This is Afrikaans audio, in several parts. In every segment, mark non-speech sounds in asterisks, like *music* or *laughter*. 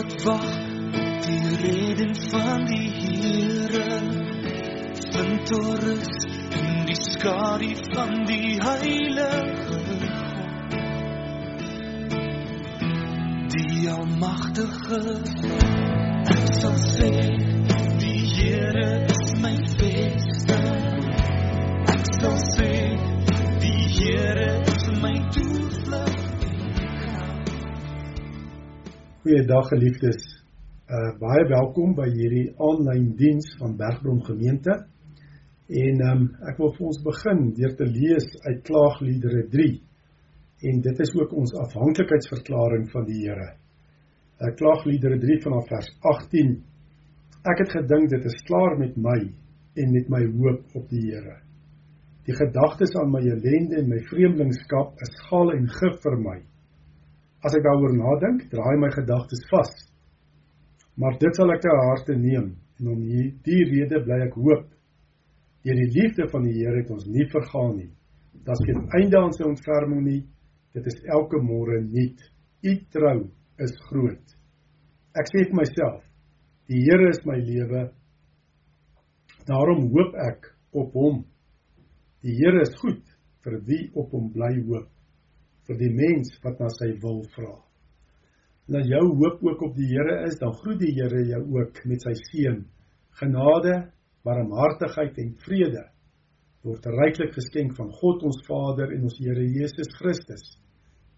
wat wag op die reden van die Here? Vind rus in die skadu van die heilige die almagtige ek sal sê die Here Goeiedag geliefdes. Uh baie welkom by hierdie aanlyn diens van Bergbron Gemeente. En um ek wil vir ons begin deur te lees uit Klaagliedere 3. En dit is ook ons afhanklikheidsverklaring van die Here. Uh Klaagliedere 3 vanaf vers 18. Ek het gedink dit is klaar met my en met my hoop op die Here. Die gedagtes aan my ellende en my vreemdelingskap is gal en gif vir my. As ek daaroor nadink, draai my gedagtes vas. Maar dit sal ek ter harte neem en om hierdie rede bly ek hoop. Deur die liefde van die Here het ons nie vergaan nie. Daar's geen einde aan sy ontferming nie. Dit is elke môre nuut. U trou is groot. Ek sê vir myself, die Here is my lewe. Daarom hoop ek op hom. Die Here is goed vir wie op hom bly hoop vir die mens wat na sy wil vra. Nou jou hoop ook op die Here is, dan groet die Here jou ook met sy seën, genade, barmhartigheid en vrede word ryklik geskenk van God ons Vader en ons Here Jesus Christus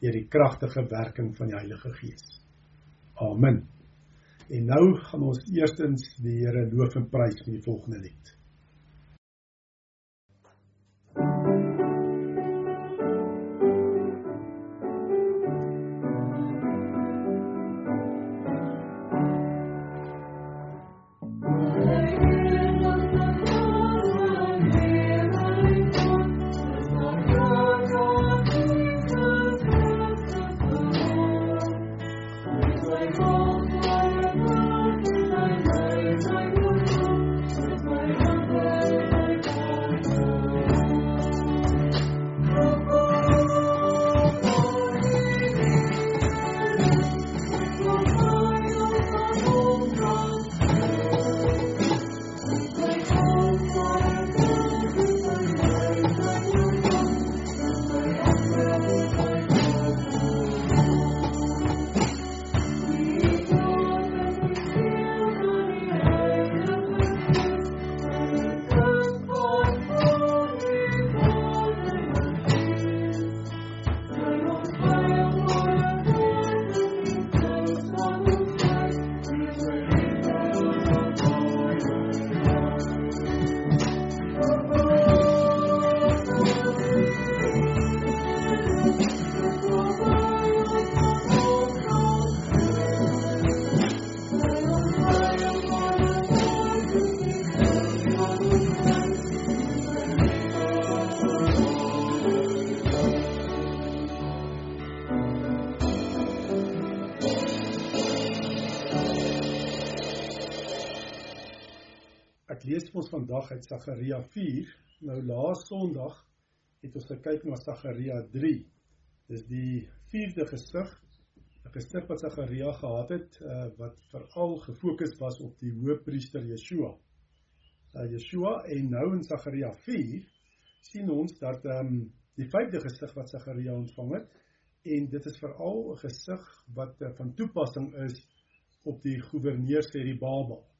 deur die kragtige werking van die Heilige Gees. Amen. En nou gaan ons eerstens die Here loof en prys met die volgende lied. Lees ons vandag uit Sagaria 4. Nou laas Sondag het ons gekyk na Sagaria 3. Dis die vierde gesig, 'n gesig wat Sagaria gehad het uh, wat veral gefokus was op die hoëpriester Yeshua. Uh, Yeshua en nou in Sagaria 4 sien ons dat ehm um, die vyfde gesig wat Sagaria ontvang het en dit is veral 'n gesig wat uh, van toepassing is op die goewerneur Serubabel.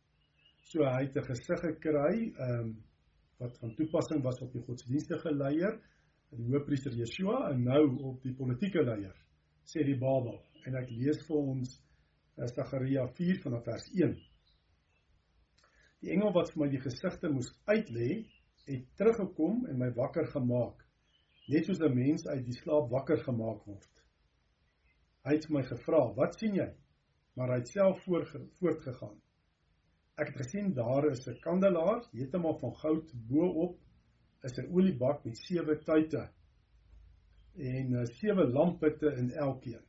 So hy het 'n gesig gekry ehm um, wat van toepassing was op die godsdienstige leier, die hoofpriester Yeshua en nou op die politieke leier, sê die Babel. En ek lees vir ons Sagaria 4 vanaf vers 1. Die engel wat vir my die gesigte moes uitlê, het teruggekom en my wakker gemaak, net soos 'n mens uit die slaap wakker gemaak word. Hy het my gevra, "Wat sien jy?" Maar hy het self voortgegaan. Ek het gesien daar is 'n kandelaar, heeltemal van goud, bo-op is 'n oliebak met sewe tuite en uh, sewe lampputte in elkeen.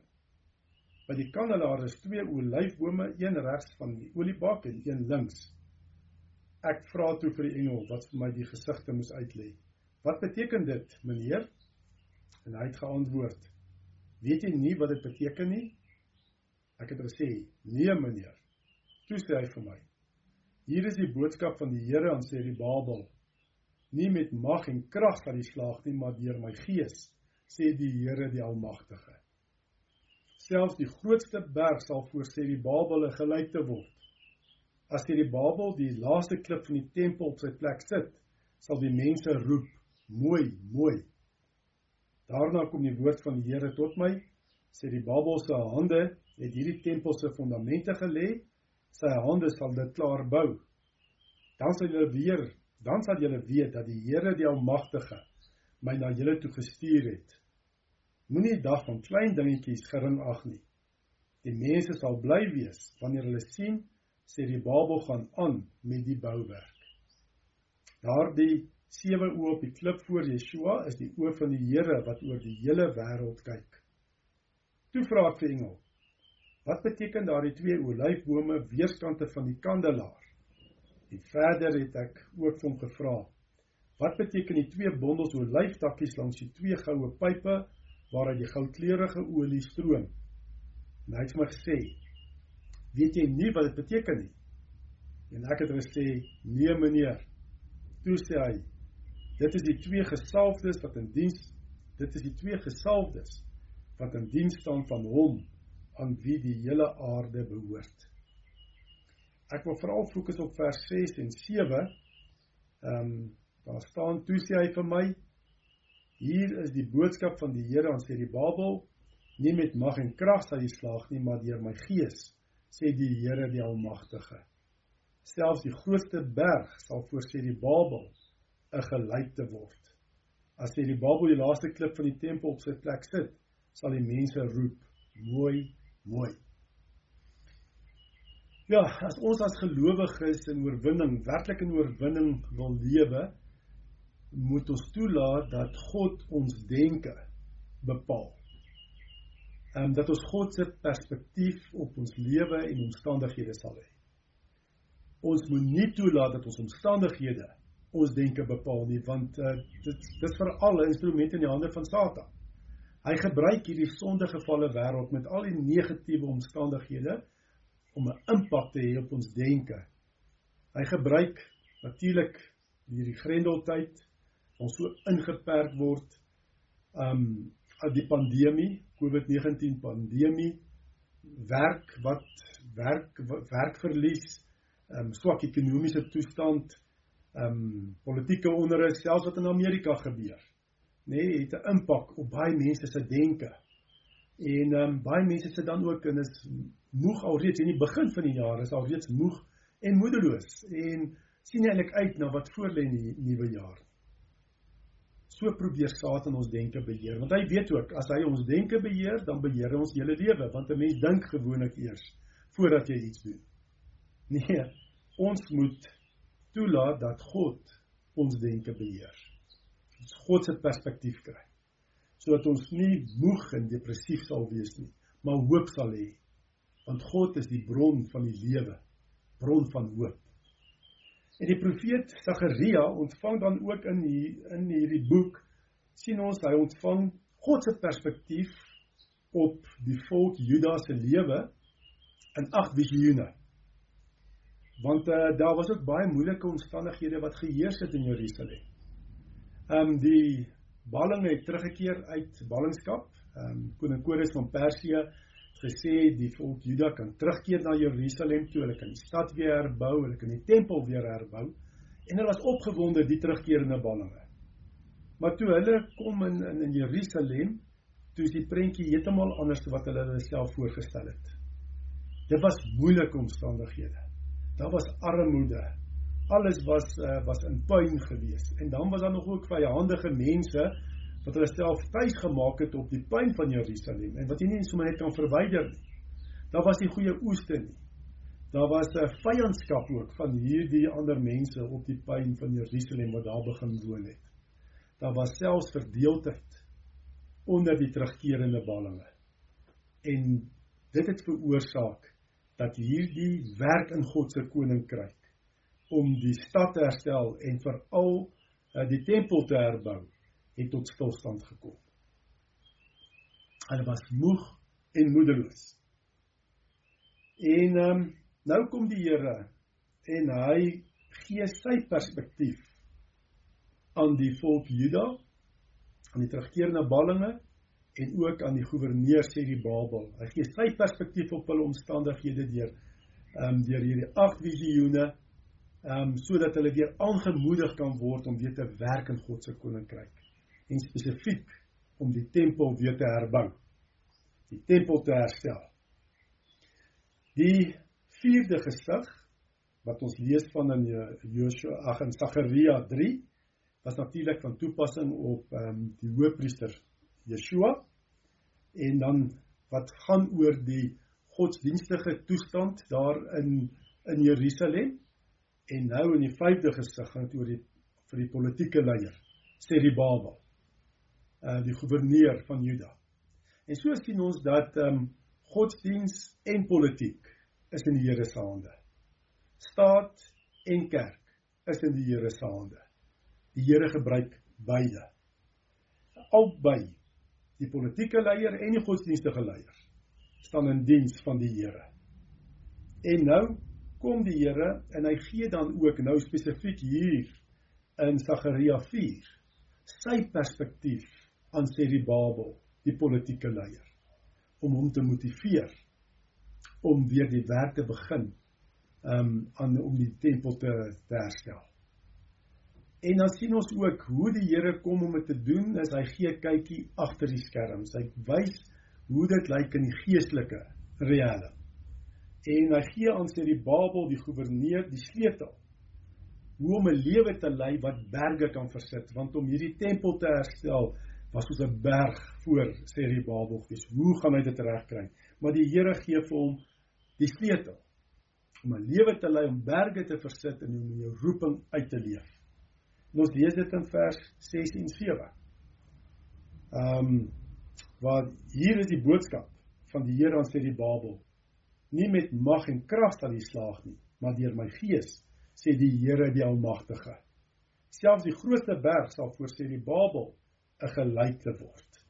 By die kandelaar is twee olyfbome, een regs van die oliebak en een links. Ek vra toe vir die engel wat vir my die gesigte moes uitlê. Wat beteken dit, meneer? En hy het geantwoord: Weet jy nie wat dit beteken nie? Ek het gesê, nee meneer. Toe sê hy vir my, hier is die boodskap van die Here aan Serubabel. Nie met mag en krag sal hy slaag nie, maar deur my gees, sê die Here die Almagtige. Selfs die grootste berg sal voor Serubabel gelyk te word. As Serubabel die laaste klip van die tempel op sy plek sit, sal die mense roep, mooi, mooi. Daarna kom die woord van die Here tot my, sê die Babel se hande het hierdie tempel se fondamente gelê, sy hande sal dit klaar bou. Dan sal julle weer, dan sal julle weet dat die Here die Almagtige my na julle toe gestuur het. Moenie dag van klein dingetjies gering ag nie. Die mense sal bly wees wanneer hulle sien sê die Babel gaan aan met die bouwerk. Daardie sewe oë op die klip voor Yeshua is die oë van die Here wat oor die hele wêreld kyk. Toe vra ek vir engel: "Wat beteken daardie twee olyfbome weerskante van die kandelaar?" En verder het ek ook vir hom gevra: "Wat beteken die twee bondels olyftakkies langs die twee goue pype waaruit die goudkleurige olie stroom?" En hy het my gesê: "Weet jy nie wat dit beteken nie?" En ek het gesê: "Nee meneer." Toe sê hy: Dit is die twee gesalfdes wat in diens dit is die twee gesalfdes wat in diens staan van hom aan wie die hele aarde behoort. Ek wil veral fokus op vers 6 en 7. Ehm um, daar staan toe sê hy vir my hier is die boodskap van die Here aan sê die Babel nie met mag en krag sal jy slaag nie maar deur my gees sê die Here die almagtige. Selfs die grootste berg sal voor sê die Babel 'n gelyk te word. As jy die Babel die laaste klip van die tempel op sy plek sit, sal die mense roep: "Mooi, mooi." Ja, as ons as gelowiges in oorwinning, werklik in oorwinning wil lewe, moet ons toelaat dat God ons denke bepaal. En dat ons God se perspektief op ons lewe en omstandighede sal hê. Ons moet nie toelaat dat ons omstandighede ons denke bepaal nie want uh, dit dis vir alle instrumente in die hande van Satan. Hy gebruik hierdie sondegevalle wêreld met al die negatiewe omstandighede om 'n impak te hê op ons denke. Hy gebruik natuurlik hierdie grendeltyd ons so ingeperk word um die pandemie, COVID-19 pandemie, werk wat werk werkverlies, um swak ekonomiese toestand, um, politieke onrus selfs wat in Amerika gebeur. Nê, nee, het 'n impak op baie mense se denke. En ehm um, baie mense sit dan ook en is moeg alreeds in die begin van die jaar, is alreeds moeg en moedeloos en sien eintlik uit na wat voor lê in die nuwe jaar. So probeer Satan ons denke beheer, want hy weet ook as hy ons denke beheer, dan beheer hy ons hele lewe, want 'n mens dink gewoonlik eers voordat jy iets doen. Nee, ons moet toelaat dat God ons denke beheer. Ons God se perspektief kry. Sodat ons nie moeg en depressief sal wees nie, maar hoop sal hê. Want God is die bron van die lewe, bron van hoop. En die profeet Sagaria ontvang dan ook in hier in hierdie boek sien ons hy ontvang God se perspektief op die volk Juda se lewe in agt visioene want uh, daar was ook baie moeilike omstandighede wat geheers het in Jerusalem. Ehm um, die ballinge het teruggekeer uit ballingskap. Ehm um, koning Kores van Persië gesê die volk Juda kan terugkeer na Jerusalem toe, hulle kan die stad weer herbou, hulle kan die tempel weer herbou en hulle was opgewonde die terugkeerende ballinge. Maar toe hulle kom in in, in Jerusalem, toe is die prentjie heeltemal anders as wat hulle hulle self voorgestel het. Dit was moeilike omstandighede. Daar was armoede. Alles was uh, was in puin gewees. En dan was daar nog ook vyandige mense wat hulle self tuis gemaak het op die puin van Jerusalem en wat jy nie sommer net kan verwyder nie. Daar was nie goeie oeste nie. Daar was 'n uh, vyandskap ook van hierdie ander mense op die puin van Jerusalem wat daar begin woon het. Daar was selfs verdeeldheid onder die terugkerende ballinge. En dit het veroorsaak dat hierdie werk in God se koninkryk om die stad te herstel en veral uh, die tempel te herbou het tot stilstand gekom. Hulle was moeg en moedeloos. En um, nou kom die Here en hy gee sy perspektief aan die volk Juda, aan die terugkeerende ballinge en ook aan die goewerneur sê die Babel. Hy gee sy perspektief op hulle omstandighede deur ehm um, deur hierdie agt visioene ehm um, sodat hulle weer aangemoedig kan word om weer te werk in God se koninkryk en spesifiek om die tempel weer te herbou. Die tempel te herstel. Die vierde gesig wat ons lees van in Joshua ag in Sagaria 3 was natuurlik van toepassing op ehm um, die hoofpriester Yeshua en dan wat gaan oor die godsdienstige toestand daar in in Jerusalem en nou in die vyfde gesig gaan dit oor die vir die politieke leier Serubabel uh die goewerneur van Juda. En so sien ons dat ehm um, godsdiens en politiek is in die Here se hande. Staat en kerk is in die Here se hande. Die Here gebruik beide. Albei die politieke leier en die godsdienstige leier staan in diens van die Here. En nou kom die Here en hy gee dan ook nou spesifiek hier in Sagaria 4 sy perspektief aan Serubabel, die politieke leier, om hom te motiveer om weer die werk te begin um aan om die tempel te, te herstel. En dan sien ons ook hoe die Here kom om dit te doen, as hy gee kykie agter die skerms. Hy wys hoe dit lyk in die geestelike reële. En hy gee aan sy die Babel, die goewerneur, die sleutel hoe om 'n lewe te lei wat berge kan versit, want om hierdie tempel te herstel was soos 'n berg voor sê die Babel gewees. Hoe gaan hy dit regkry? Maar die Here gee vir hom die sleutel om 'n lewe te lei om berge te versit en om jou roeping uit te leef. En ons lees dit in vers 6 en 7. Ehm um, waar hier is die boodskap van die Here aan sê die Babel. Nie met mag en krag sal hy slaag nie, maar deur my gees, sê die Here die Almagtige. Selfs die grootste berg sal voor sê die Babel 'n geluite word.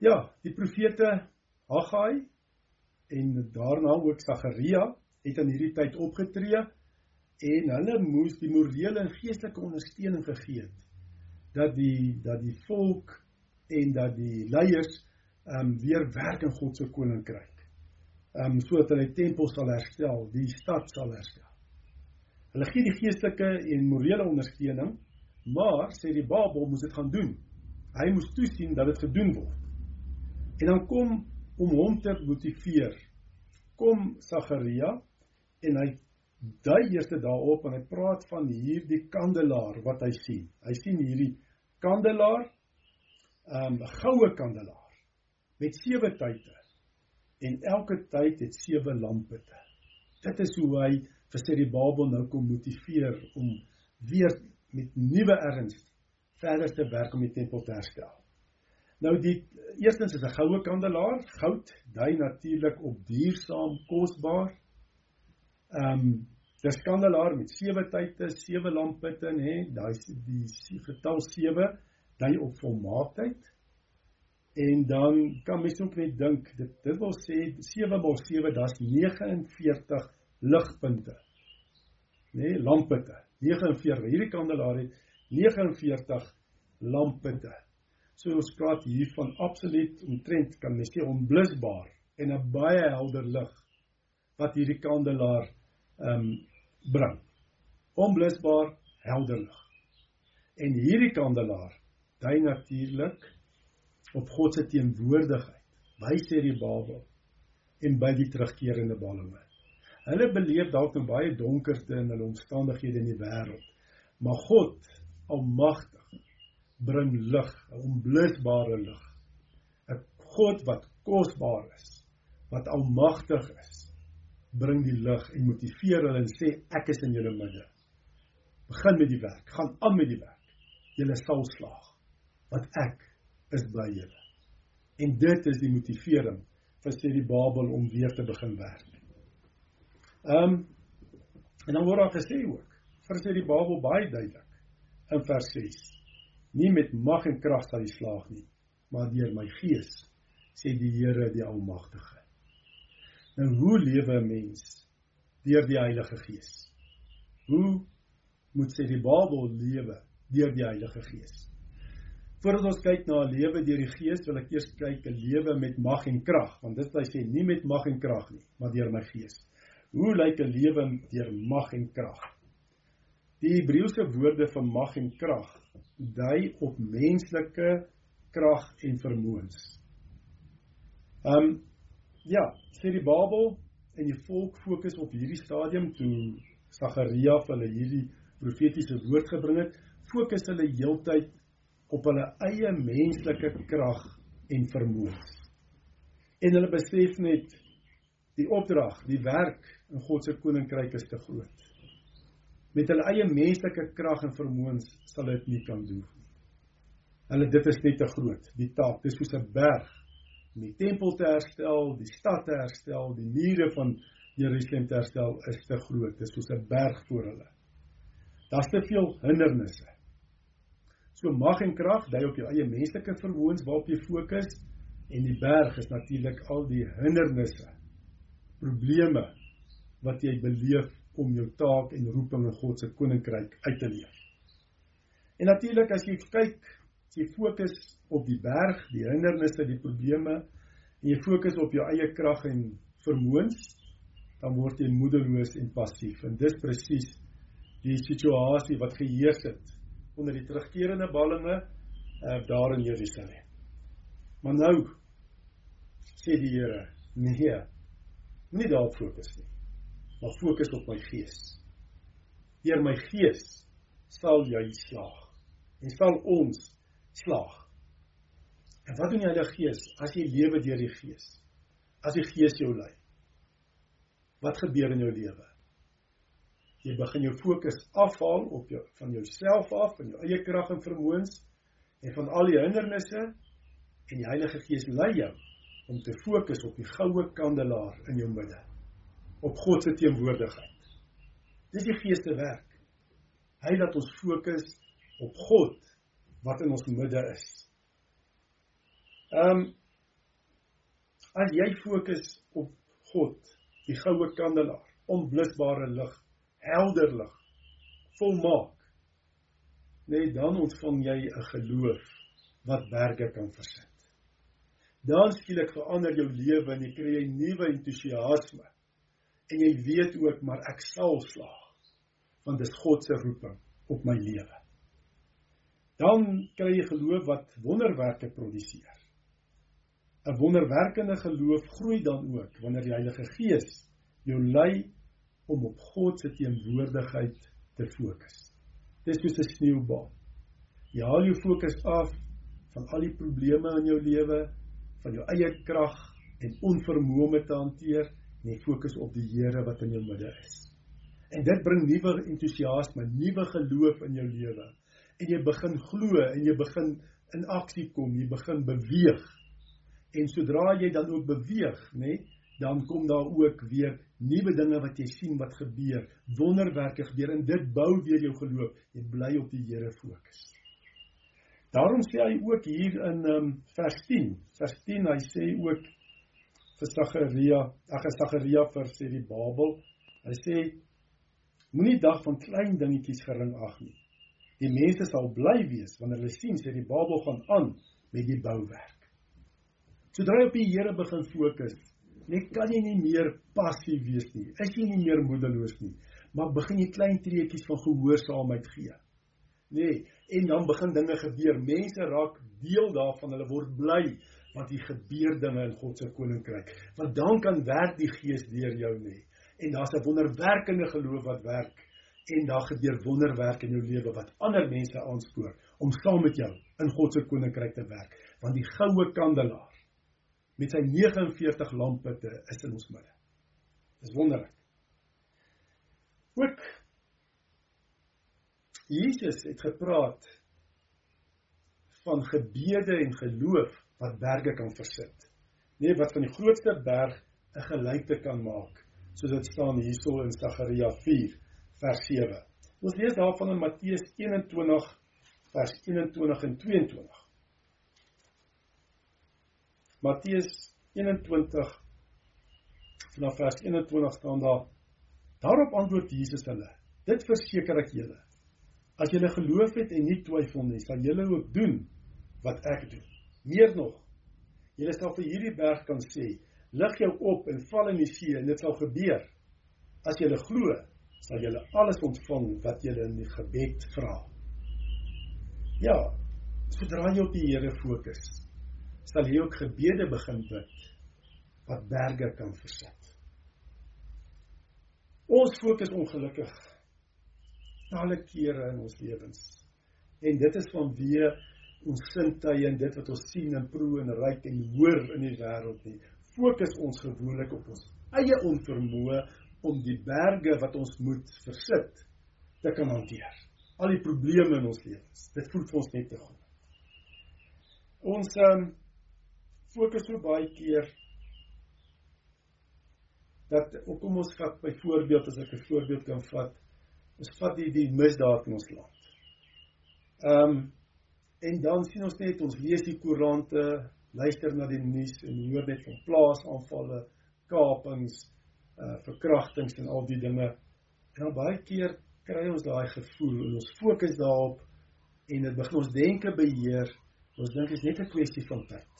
Ja, die profete Haggai en daarna ook Sagaria het in hierdie tyd opgetree en hulle moes die morele en geestelike ondersteuning gegee het dat die dat die volk en dat die leiers ehm um, weer werk in God se koninkryk. Ehm um, sodat hulle die tempel sal herstel, die stad sal herstel. Hulle gee die geestelike en morele ondersteuning, maar sê die Babel moes dit gaan doen. Hy moes toesien dat dit gedoen word. En dan kom om hom te motiveer. Kom Sagaria en hy dui eerste daarop en hy praat van hierdie kandelaar wat hy sien. Hy sien hierdie kandelaar um, 'n goue kandelaar met sewe tye en elke tyd het sewe lampitte. Dit is hoe hy vir sy die Babel nou kom motiveer om weer met nuwe erns verder te werk om die tempel te herstel. Nou die eerstens is 'n goue kandelaar, goud, dui natuurlik op duursaam, kosbaar. Ehm um, dis kandelaar met sewe tye, sewe lampitte, nê, daai die getal 7 dui op volmaaktheid. En dan kan mens ook net dink dit dit wil sê 7 maal 7 dis 49 ligpunte. Nê, nee, lampitte. 49. Hierdie kandelaar het 49 lampitte. So ons praat hier van absoluut omtrent kan mens sê onblusbaar en 'n baie helder lig wat hierdie kandelaar ehm um, bring. Onblusbaar helder lig. En hierdie kandelaar dui natuurlik op God se teenwoordigheid by sê die Babel en by die terugkerende ballinge. Hulle beleef dalk 'n baie donkerte in hulle omstandighede in die wêreld, maar God, almagtig, bring lig, 'n onblusbare lig. 'n God wat kosbaar is, wat almagtig is, bring die lig en motiveer hulle en sê ek is in julle midde. Begin met die werk, gaan aan met die werk. Julle sal slaag wat ek is by julle. En dit is die motivering vir sê die Babel om weer te begin werk. Ehm um, en dan word daar gesê ook, vir sê die Babel baie duidelik in vers 6. Nie met mag en krag sal jy slaag nie, maar deur my gees, sê die Here die Almagtige. Nou hoe lewe 'n mens deur die Heilige Gees? Hoe moet sê die Babel lewe deur die Heilige Gees? Voordat ons kyk na 'n lewe deur die Gees, wil ek eers kyk 'n lewe met mag en krag, want dit hy sê, nie met mag en krag nie, maar deur my Gees. Hoe lyk 'n lewe deur mag en krag? Die Hebreëse woorde vir mag en krag dui op menslike krag en vermoëns. Ehm um, ja, sê die Babel en die volk fokus op hierdie stadium toe Sagaria vir hulle hierdie profetiese woord gebring het, fokus hulle heeltyd op hulle eie menslike krag en vermoëns. En hulle besef net die opdrag, die werk in God se koninkryk is te groot. Met hulle eie menslike krag en vermoëns sal dit nie kan doen nie. Hulle dit is net te groot. Die taak, dis soos 'n berg om die tempel te herstel, die stad te herstel, die mure van Jerusalem te herstel is te groot. Dit is soos 'n berg voor hulle. Daar's te veel hindernisse. So mag en krag dui op jou eie menslike vermoëns waarop jy fokus en die berg is natuurlik al die hindernisse, probleme wat jy beleef om jou taak en roeping in God se koninkryk uit te leef. En natuurlik as jy kyk jy fokus op die berg, die hindernisse, die probleme en jy fokus op jou eie krag en vermoëns, dan word jy moedeloos en passief. En dis presies die situasie wat geheers het onder die terugkerende ballinge uh, daar in Jerusalem. Maar nou sê die Here, nee, moenie daarop fokus nie, maar fokus op my gees. Deur my gees sal jy slaag en sal ons slaag. En wat doen die Heilige Gees as jy lewe deur die Gees? As die Gees jou lei. Wat gebeur in jou lewe? Jy begin jou fokus afhaal op jou van jouself af en jou eie krag en vermoëns en van al die hindernisse en die Heilige Gees lei jou om te fokus op die goue kandelaar in jou midde. Op God se teenwoordigheid. Dis die Gees se werk. Hy laat ons fokus op God wat in ons midde is. Ehm um, as jy fokus op God, die goue kandelaar, onblusbare lig, helder lig, volmaak, nee dan ontvang jy 'n geloof wat berge kan versit. Dan skielik verander jou lewe en jy kry 'n nuwe entoesiasme. En jy weet ook maar ek sal slaag want dis God se roeping op my lewe dan kry jy geloof wat wonderwerke produseer. 'n Wonderwerkende geloof groei dan ook wanneer die Heilige Gees jou lei om op God se teenwoordigheid te fokus. Dis soos 'n sneeubal. Jy haal jou fokus af van al die probleme in jou lewe, van jou eie krag en onvermoë om te hanteer en jy fokus op die Here wat in jou midde is. En dit bring nuwe entoesiasme, nuwe geloof in jou lewe en jy begin glo en jy begin in aksie kom, jy begin beweeg. En sodra jy dan ook beweeg, nê, nee, dan kom daar ook weer nuwe dinge wat jy sien wat gebeur, wonderwerke gebeur en dit bou weer jou geloof. Jy bly op die Here fokus. Daarom sê hy ook hier in um, vers 10, vers 10 hy sê ook vir Sagaria, ag Sagaria vir sê die Babel, hy sê moenie dag van klein dingetjies gering ag nie. Die mense sal bly wees wanneer hulle sien sê die Babel gaan aan met die bouwerk. Sodra jy op die Here begin fokus, net kan jy nie meer passief wees nie. Is jy nie meer moedeloos nie, maar begin jy klein treetjies van gehoorsaamheid gee. Nee, en dan begin dinge gebeur. Mense raak deel daarvan, hulle word bly want hier gebeur dinge in God se koninkryk. Want dan kan werk die Gees deur jou nê. En daar's 'n wonderwerkende geloof wat werk en daar gebeur wonderwerke in jou lewe wat ander mense aanspoor om saam met jou in God se koninkryk te werk want die goue kandelaar met sy 49 lamputte is in ons midde. Dis wonderlik. Ook Jesus het gepraat van gebede en geloof wat berge kan versit. Nee, wat van die grootste berg 'n gelykte kan maak, soos dit staan hierso in Sagaria 4 vers 7. Ons lees daarvan in Matteus 21 vers 21 en 22. Matteus 21 vanaf vers 21 staan daar Daarop antwoord Jesus hulle: Dit verseker ek julle. As julle geloof het en nie twyfel nie, sal julle ook doen wat ek doen. Meer nog, julle sal vir hierdie berg kan sê: Lig jou op en val in die see en dit sal gebeur. As julle glo, sal julle alles ontvang wat julle in die gebed vra. Ja, sodra jy op die Here fokus, sal jy ook gebede begin bid wat berge kan versit. Ons fokus ongelukkig talle kere in ons lewens. En dit is vanweë ons sintuie en dit wat ons sien en proe en ruik en hoor in die wêreld nie. Fokus ons gewoonlik op ons eie onvermoë om die berge wat ons moet versit te kan hanteer. Al die probleme in ons lewens. Dit voel vir ons net te goed. Ons um, fokus so baie keer dat kom ons vat byvoorbeeld as ek 'n voorbeeld kan vat, ons vat die die misdaad in ons land. Ehm um, en dan sien ons net ons lees die koerante, luister na die nuus en hoor net van plaasaanvalle, kapings, uh verkrachtings en al die dinge. En dan baie keer kry ons daai gevoel en ons fokus daarop en dit begin ons denke beheer. Ons dink is net 'n kwessie van tyd.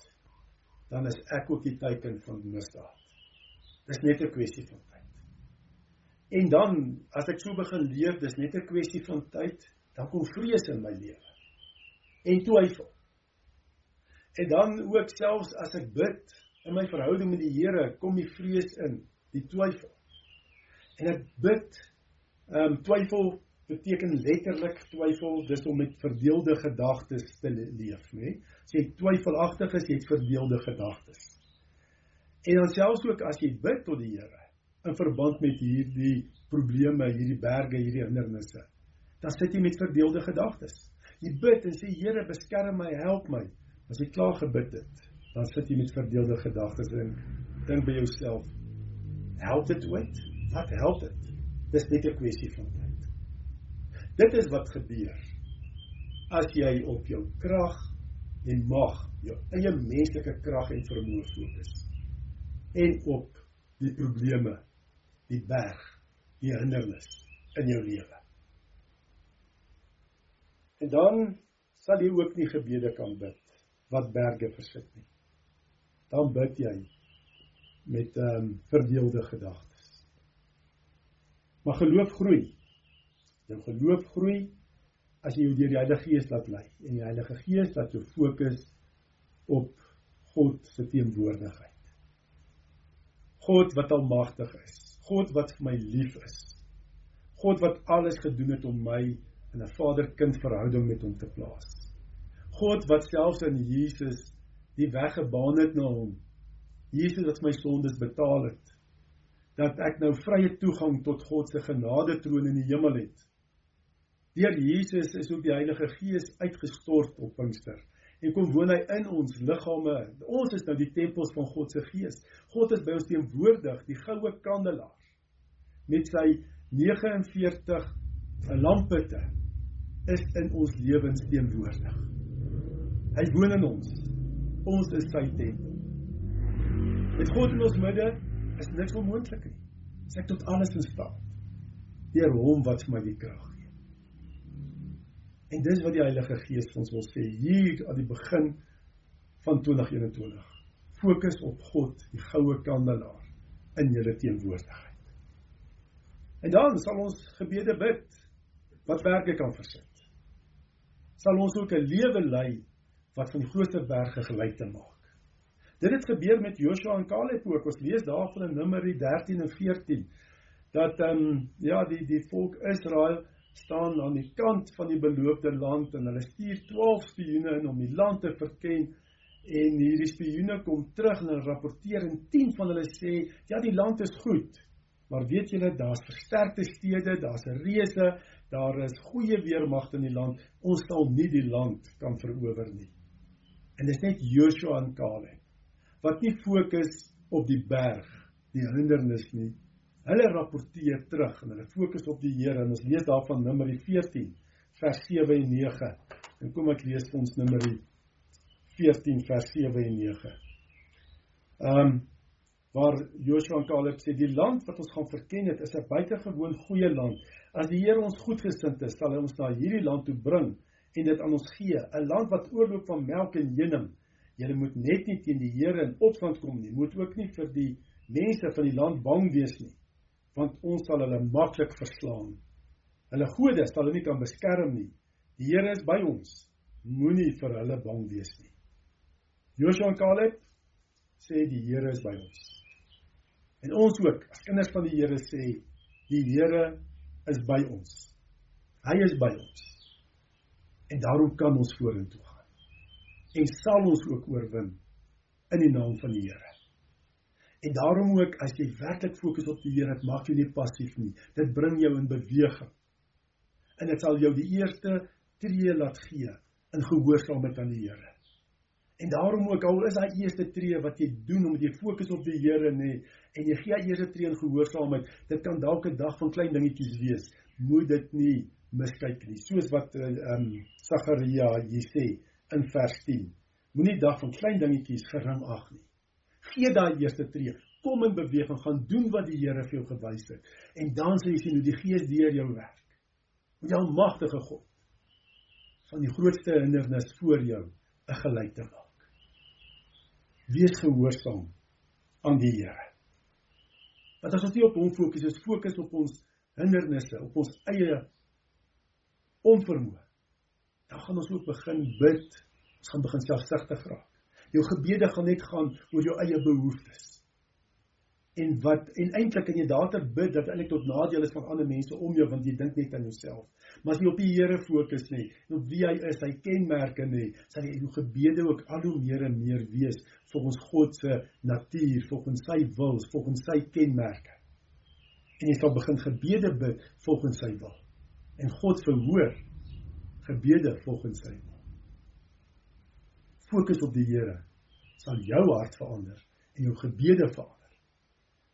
Dan is ek ook die teiken van misdaad. Dis net 'n kwessie van tyd. En dan as ek so begin leef, dis net 'n kwessie van tyd, dan kom vrees in my lewe. En twyfel. En dan ook selfs as ek bid in my verhouding met die Here, kom die vrees in, die twyfel. En ek bid, ehm um, twyfel beteken letterlik twyfel, dis om met verdeelde gedagtes te leef, nê? As jy twyfelagtig is, jy het verdeelde gedagtes. En dan selfs ook as jy bid tot die Here in verband met hierdie probleme, hierdie berge, hierdie hindernisse, dan sit jy met verdeelde gedagtes. Jy bid en sê Here, beskerm my, help my. As jy klaar gebid het, dan sit jy met verdeelde gedagtes en dink by jouself, help dit ooit? Wat help dit? Dis net 'n kwessie van tyd. Dit is wat gebeur as jy op jou krag en mag, jou eie menslike krag en vermoë fokus en op die probleme, die berg, die hindernis in jou lewe. En dan sal jy ook nie gebede kan bid wat berge versit nie. Dan bid jy met ehm um, verdeelde gedagtes. Maar geloof groei. Jou geloof groei as jy jou deur die Heilige Gees laat lei en die Heilige Gees laat jou fokus op God se teenwoordigheid. God wat almagtig is. God wat vir my lief is. God wat alles gedoen het om my in 'n vader-kind verhouding met hom te plaas. God wat selfs in Jesus die weg gebaan het na hom. Jesus wat my sondes betaal het. Dat ek nou vrye toegang tot God se genade troon in die hemel het. Deur Jesus is ook die Heilige Gees uitgestort op Pinkster en kom woon hy in ons liggame. Ons is nou die tempels van God se Gees. God is by ons teenwoordig, die goue kandelaar met sy 49 lamputte is in ons lewens teenwoordig. Hy woon in ons. Ons is sy tempel. Met God in ons midde is niks onmoontlik nie. Sy het tot alles in staat. Deur hom wat vir my die krag En dis wat die Heilige Gees vir ons wil sê hier aan die begin van 2021. Fokus op God, die goue kandelaar in julle teenwoordigheid. En dan sal ons gebede bid wat werke kan versit. Sal ons ook 'n lewe lei wat van die grootste berge gelyk te maak. Dit het gebeur met Joshua en Caleb ook. Ons lees daarvan in Numeri 13 en 14 dat ehm um, ja die die volk Israel staan aan die kant van die beloofde land en hulle stuur 12 spioene in om die land te verken. En hierdie spioene kom terug en rapporteer en 10 van hulle sê ja die land is goed maar weet julle daar's versterkte stede daar's 'n reuse daar is goeie weermagte in die land. Ons sal nie die land kan verower nie. En dis net Joshua en Caleb wat nie fokus op die berg die hindernis nie Hulle rapporteer terug en hulle fokus op die Here en ons lees daarvan Numeri 14 vers 7 en 9. En kom ek lees vir ons Numeri 14 vers 7 en 9. Ehm um, waar Joshua en Caleb sê die land wat ons gaan verken het is 'n buitengewoon goeie land. As die Here ons goedgesind is, sal hy ons na hierdie land toe bring en dit aan ons gee, 'n land wat oorloop van melk en honing. Julle moet net nie teen die Here in opstand kom nie. Moet ook nie vir die mense van die land bang wees nie, want ons sal hulle maklik verslaan. Hulle gode sal hulle nie kan beskerm nie. Die Here is by ons. Moenie vir hulle bang wees nie. Joshua en Caleb sê die Here is by ons. En ons ook as kinders van die Here sê die Here is by ons. Hy is by ons. En daarom kan ons vorentoe gaan. En sal ons ook oorwin in die naam van die Here. En daarom ook as jy werklik fokus op die Here, dit maak jou nie passief nie. Dit bring jou in beweging. En dit sal jou die eerste tree laat gee in gehoorsaamheid aan die Here. En daarom ook al is daai eerste tree wat jy doen omdat jy fokus op die Here nê en jy gee eerste tree in gehoorsaamheid, dit kan dalk 'n dag van klein dingetjies wees. Moet dit nie miskyk nie. Soos wat ehm um, Sagaria hier sê in vers 10. Moenie dag van klein dingetjies gering ag nie. Gee daai eerste tree. Kom in beweging, gaan doen wat die Here vir jou gewys het. En dan sal jy sien hoe die Gees deur jou werk. Met jou magtige God van die grootste hindernis voor jou 'n gelyk te maak wees gehoorsaam aan die Here. Want as ons nie op hom fokus, is fokus op ons hindernisse, op ons eie onvermoë. Dan gaan ons ook begin bid, ons gaan begin selfsugtig raak. Jou gebede gaan net gaan oor jou eie behoeftes en wat en eintlik kan jy daarter bid dat eintlik tot nadeel is van ander mense om jou want jy dink net aan jouself. Maar as jy op die Here fokus nê, op wie hy is, sy kenmerke nê, sal jy jou gebede ook al hoe meer en meer wees volgens God se natuur, volgens sy wil, volgens sy kenmerke. En jy sal begin gebede bid volgens sy wil. En God verhoor gebede volgens sy wil. Fokus op die Here sal jou hart verander en jou gebede verander.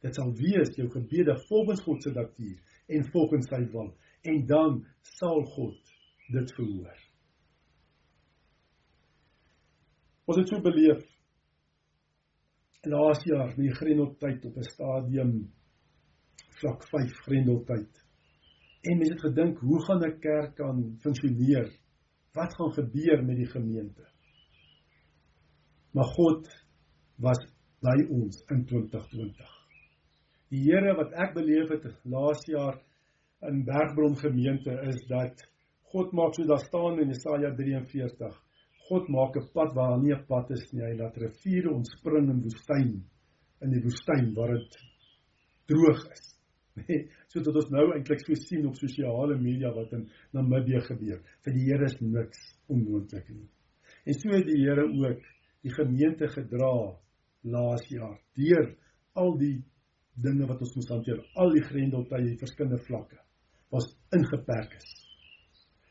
Dit sal wees jou gebede volgens God se natuur en volgens sy wil en dan sal God dit verhoor. Ons het so beleef laas jaar met die Grendeltyd op 'n stadium vlak 5 Grendeltyd. En mense het gedink, hoe gaan 'n kerk kan funksioneer? Wat gaan gebeur met die gemeente? Maar God was by ons in 2020. Die Here wat ek beleef het laas jaar in Bergbron gemeente is dat God maak so daar staan in Jesaja 43. God maak 'n pad waar nie 'n pad is nie. Hy laat riviere ontspring in woestyn in die woestyn waar dit droog is. Nee, so dat ons nou eintlik so sien op sosiale media wat in Namibië gebeur. Vir die Here is niks onmoontlik nie. En so het die Here ook die gemeente gedra laas jaar deur al die dinge wat ons moes hanteer, al die grendeltye, verskillende vlakke, was ingeperk is.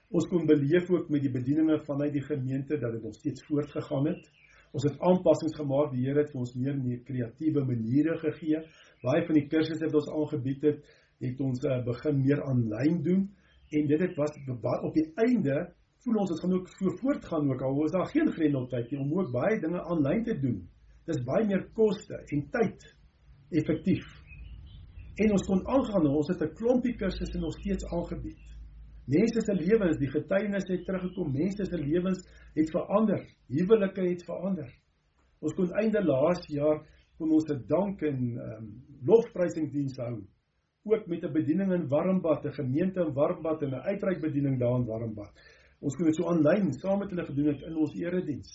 Ons kon beleef ook met die bedieninge vanuit die gemeente dat dit nog steeds voortgegaan het. Ons het aanpassings gemaak, die Here het vir ons meer meer kreatiewe maniere gegee. Baie van die kursusse wat ons aangebied het, het ons uh, begin meer aanlyn doen en dit het was op die einde voel ons dit gaan ook so voortgaan ook al was daar geen grendeltyd nie om ook baie dinge aanlyn te doen. Dis baie meer koste en tyd effektief. En ons kon aangaan, ons het 'n klompie kursusse nog steeds aangebied. Mense se lewens, die getuienis het teruggekom, mense se lewens het verander, huwelike het verander. Ons kon einde laas jaar kon ons 'n dank en um, lofprysingsdiens hou, ook met 'n bediening in Warmbad, 'n gemeente in Warmbad en 'n uitreikbediening daar in Warmbad. Ons kon dit so aanlyn saam met hulle gedoen het in ons erediens.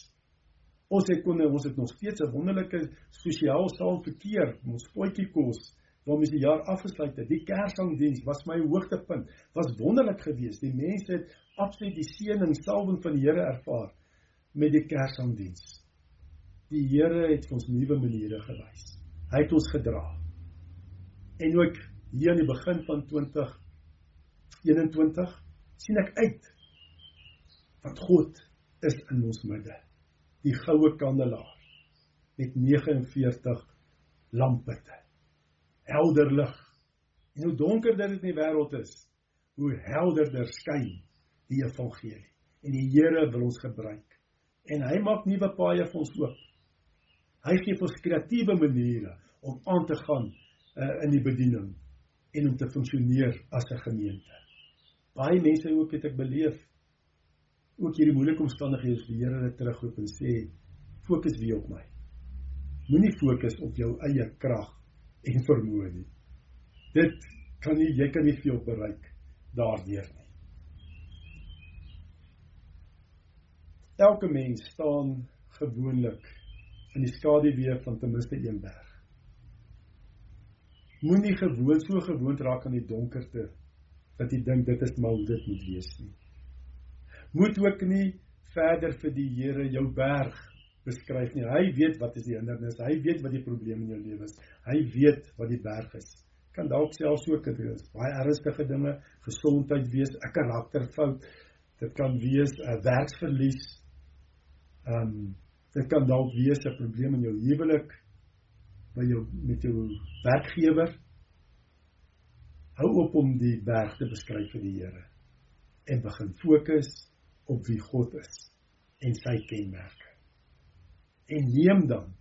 Ons het kon ons het nog steeds 'n wonderlike sosiaal saam verkeer, ons potjie kos waarmee die jaar afgesluit het. Die Kersangdiens was my hoogtepunt. Was wonderlik geweest. Die mense het absoluut die seën en salwing van die Here ervaar met die Kersangdiens. Die Here het ons nuwe maniere gewys. Hy het ons gedra. En ook hier aan die begin van 2021 sien ek uit dat God is in ons midde die goue kandelaar met 49 lampitte. Helder lig. En hoe donkerder dit in die wêreld is, hoe helderder skyn die evangelie. En die Here wil ons gebruik. En hy maak nuwe paaie vir ons oop. Hy gee ons kreatiewe maniere om aan te gaan uh, in die bediening en om te funksioneer as 'n gemeente. Baie mense ook het ek beleef ook hierdie moeilike omstandighede is die Here hulle terugroep en sê fokus weer op my. Moenie fokus op jou eie krag en *laughs* vermoë nie. Dit kan nie jy kan nie veel bereik daardeur nie. Elke mens staan gewoonlik in die skaduwee van ten minste een berg. Moenie gewoon so gewoond raak aan die donkerte dat jy dink dit is maar hoe dit moet wees nie. Moet ook nie verder vir die Here jou berg beskryf nie. Hy weet wat is die hindernis, hy weet wat die probleem in jou lewe is. Hy weet wat die berg is. Kan dalk selfs ook dit is baie ernstige dinge, gesondheid wees, 'n karakterfout. Dit kan wees 'n werksverlies. Ehm um, dit kan dalk wees 'n probleem in jou huwelik by jou met jou werkgewer. Hou op om die berg te beskryf vir die Here en begin fokus op wie God is en sy kenmerke. En neem dan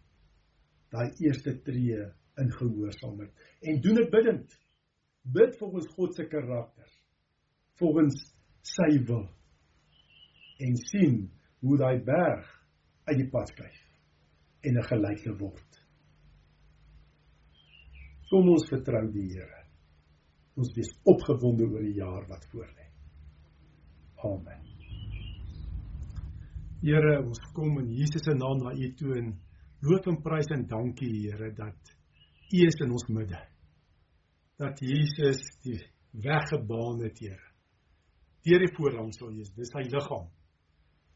daai eerste tree in gehoorsaamheid en doen dit bidtend. Bid volgens God se karakter, volgens sy wil en sien hoe daai berg uit die pad skuif en 'n gelyke word. Kom ons vertrou die Here. Ons wees opgewonde oor die jaar wat voorlê. Amen. Here, ons kom in Jesus se naam na U toe en loof en prys en dankie Here dat U is in ons midde. Dat Jesus die weg gebaan het, Here. Deur die voorhangsel Jesus, dis sy liggaam.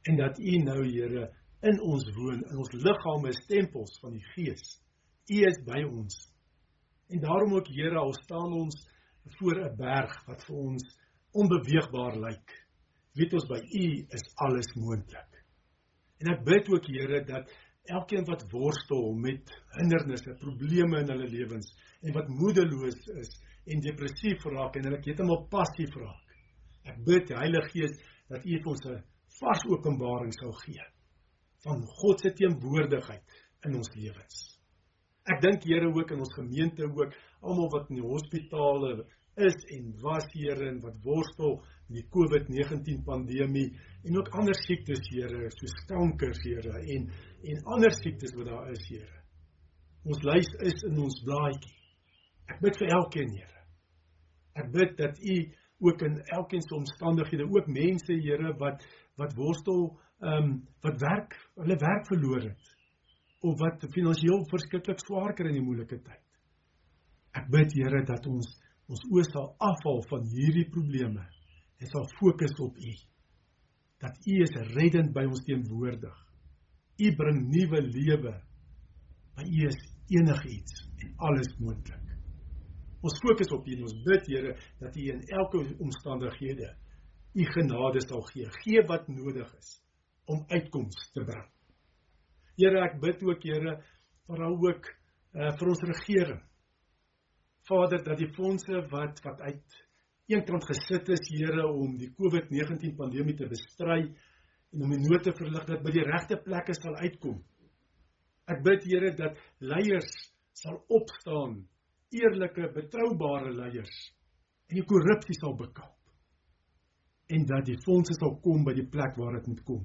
En dat U nou, Here, in ons woon, in ons liggame is tempels van die Gees. U is by ons. En daarom ook Here, al staan ons voor 'n berg wat vir ons onbeweegbaar lyk. Weet ons by U is alles moontlik. En ek bid ook Here dat elkeen wat worstel met hindernisse, probleme in hulle lewens en wat moedeloos is en depressief raak en hulle heeltemal passief raak. Ek bid Heilige Gees dat U vir ons 'n vars openbaring sal gee van God se teenwoordigheid in ons lewens. Ek dink Here ook in ons gemeente ook almal wat in die hospitale is en was Here en wat worstel met die COVID-19 pandemie en ook ander siektes Here soos kanker Here en en ander siektes wat daar is Here. Ons lys is in ons blaadjie. Ek bid vir elkeen Here. Ek bid dat U ook in elkeen se omstandighede ook mense Here wat wat worstel ehm um, wat werk hulle werk verloor het of wat finansiëel verskriklik swaar kry in die moeilike tyd. Ek bid Here dat ons ons oë sal afval van hierdie probleme en sal fokus op U. Dat U is reddend by ons teenwoordig. U bring nuwe lewe. By U is enigiets en alles moontlik. Ons fokus op U en ons bid Here dat U in elke omstandighede U genade sal gee. Gee wat nodig is om uitkoms te bring. Here, ek bid ook Here vir al ook uh, vir ons regering. Vader, dat die fondse wat wat uit eenkant gesit is, Here, om die COVID-19 pandemie te bestry en om die nood te verlig dat by die regte plekke sal uitkom. Ek bid Here dat leiers sal opstaan, eerlike, betroubare leiers en die korrupsie sal bekamp en dat die fondse sal kom by die plek waar dit moet kom.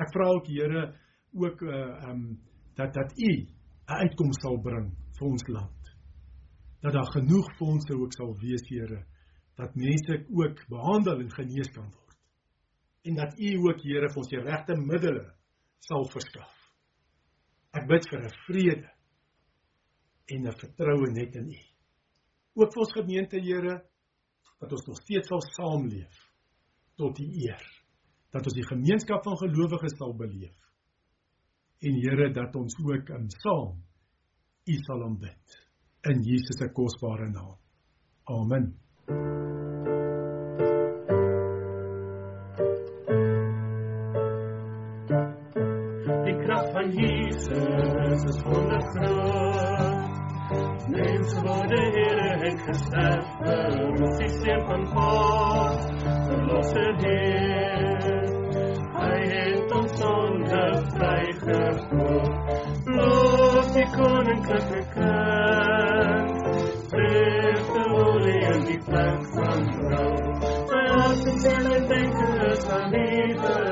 Ek vra ook Here ook uh um dat dat u 'n uitkoms sal bring vir ons land. Dat daar genoeg fondse ook sal wees, Here, dat mense ook behandel en genees kan word. En dat u ook, Here, vir ons die regte middele sal verskaf. Ek bid vir 'n vrede en 'n vertroue net in u. Ook vir ons gemeente, Here, dat ons nog steeds sal saamleef tot u eer. Dat ons die gemeenskap van gelowiges sal beleef en Here dat ons ook in saam U sal aanbid in Jesus se kosbare naam. Amen. Jesus is wondergroot. Mens word die Here het gesterf vir ons die seun van God, verlosser Heer. Hy het ons sonde vrygekoop. Loof die koninklike kind. Vreugde olie in die plek van rouw. My hart en siel en denken is van liefde.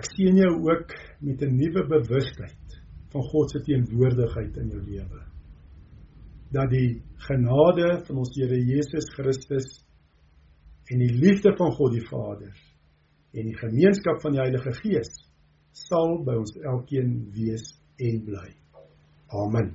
Ek sien jou ook met 'n nuwe bewustheid van God se teenwoordigheid in jou lewe. Dat die genade van ons Here Jesus Christus en die liefde van God die Vader en die gemeenskap van die Heilige Gees sal by ons elkeen wees en bly. Amen.